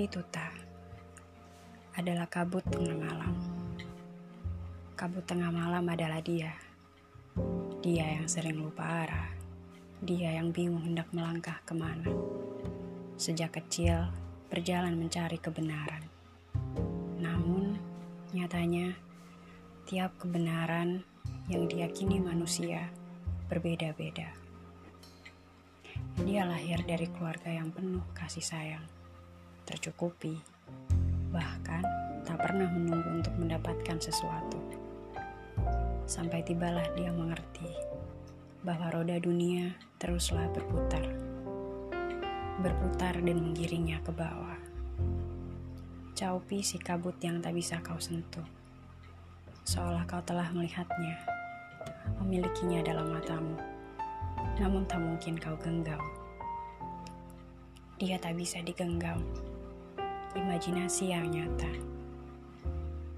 Chopi Tuta adalah kabut tengah malam. Kabut tengah malam adalah dia. Dia yang sering lupa arah. Dia yang bingung hendak melangkah ke mana. Sejak kecil, berjalan mencari kebenaran. Namun, nyatanya, tiap kebenaran yang diyakini manusia berbeda-beda. Dia lahir dari keluarga yang penuh kasih sayang, tercukupi, bahkan tak pernah menunggu untuk mendapatkan sesuatu. Sampai tibalah dia mengerti bahwa roda dunia teruslah berputar, berputar dan menggiringnya ke bawah. Caupi si kabut yang tak bisa kau sentuh, seolah kau telah melihatnya, memilikinya dalam matamu namun tak mungkin kau genggam. Dia tak bisa digenggam. Imajinasi yang nyata.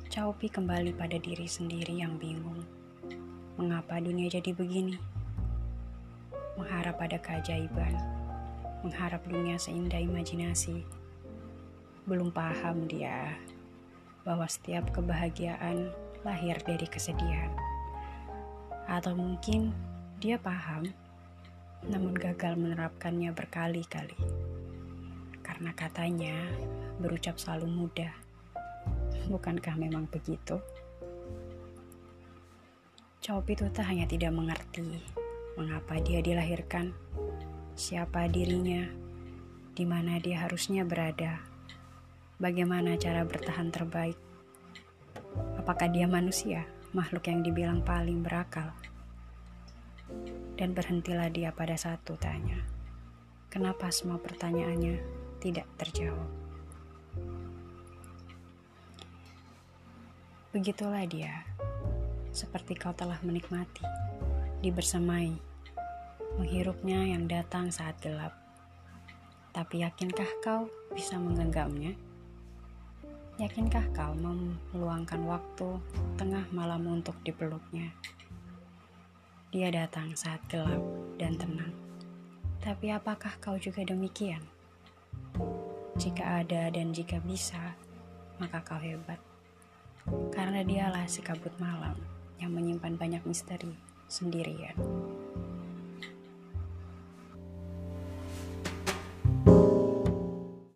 Caupi kembali pada diri sendiri yang bingung. Mengapa dunia jadi begini? Mengharap pada keajaiban. Mengharap dunia seindah imajinasi. Belum paham dia bahwa setiap kebahagiaan lahir dari kesedihan. Atau mungkin dia paham namun gagal menerapkannya berkali-kali. Karena katanya berucap selalu mudah. Bukankah memang begitu? Copi Tuta hanya tidak mengerti mengapa dia dilahirkan, siapa dirinya, di mana dia harusnya berada, bagaimana cara bertahan terbaik. Apakah dia manusia, makhluk yang dibilang paling berakal? Dan berhentilah dia pada satu tanya. Kenapa semua pertanyaannya tidak terjawab? Begitulah dia, seperti kau telah menikmati, dibersamai, menghirupnya yang datang saat gelap. Tapi yakinkah kau bisa menggenggamnya? Yakinkah kau meluangkan waktu tengah malam untuk dipeluknya? Dia datang saat gelap dan tenang. Tapi apakah kau juga demikian? Jika ada dan jika bisa, maka kau hebat. Karena dialah si kabut malam yang menyimpan banyak misteri sendirian.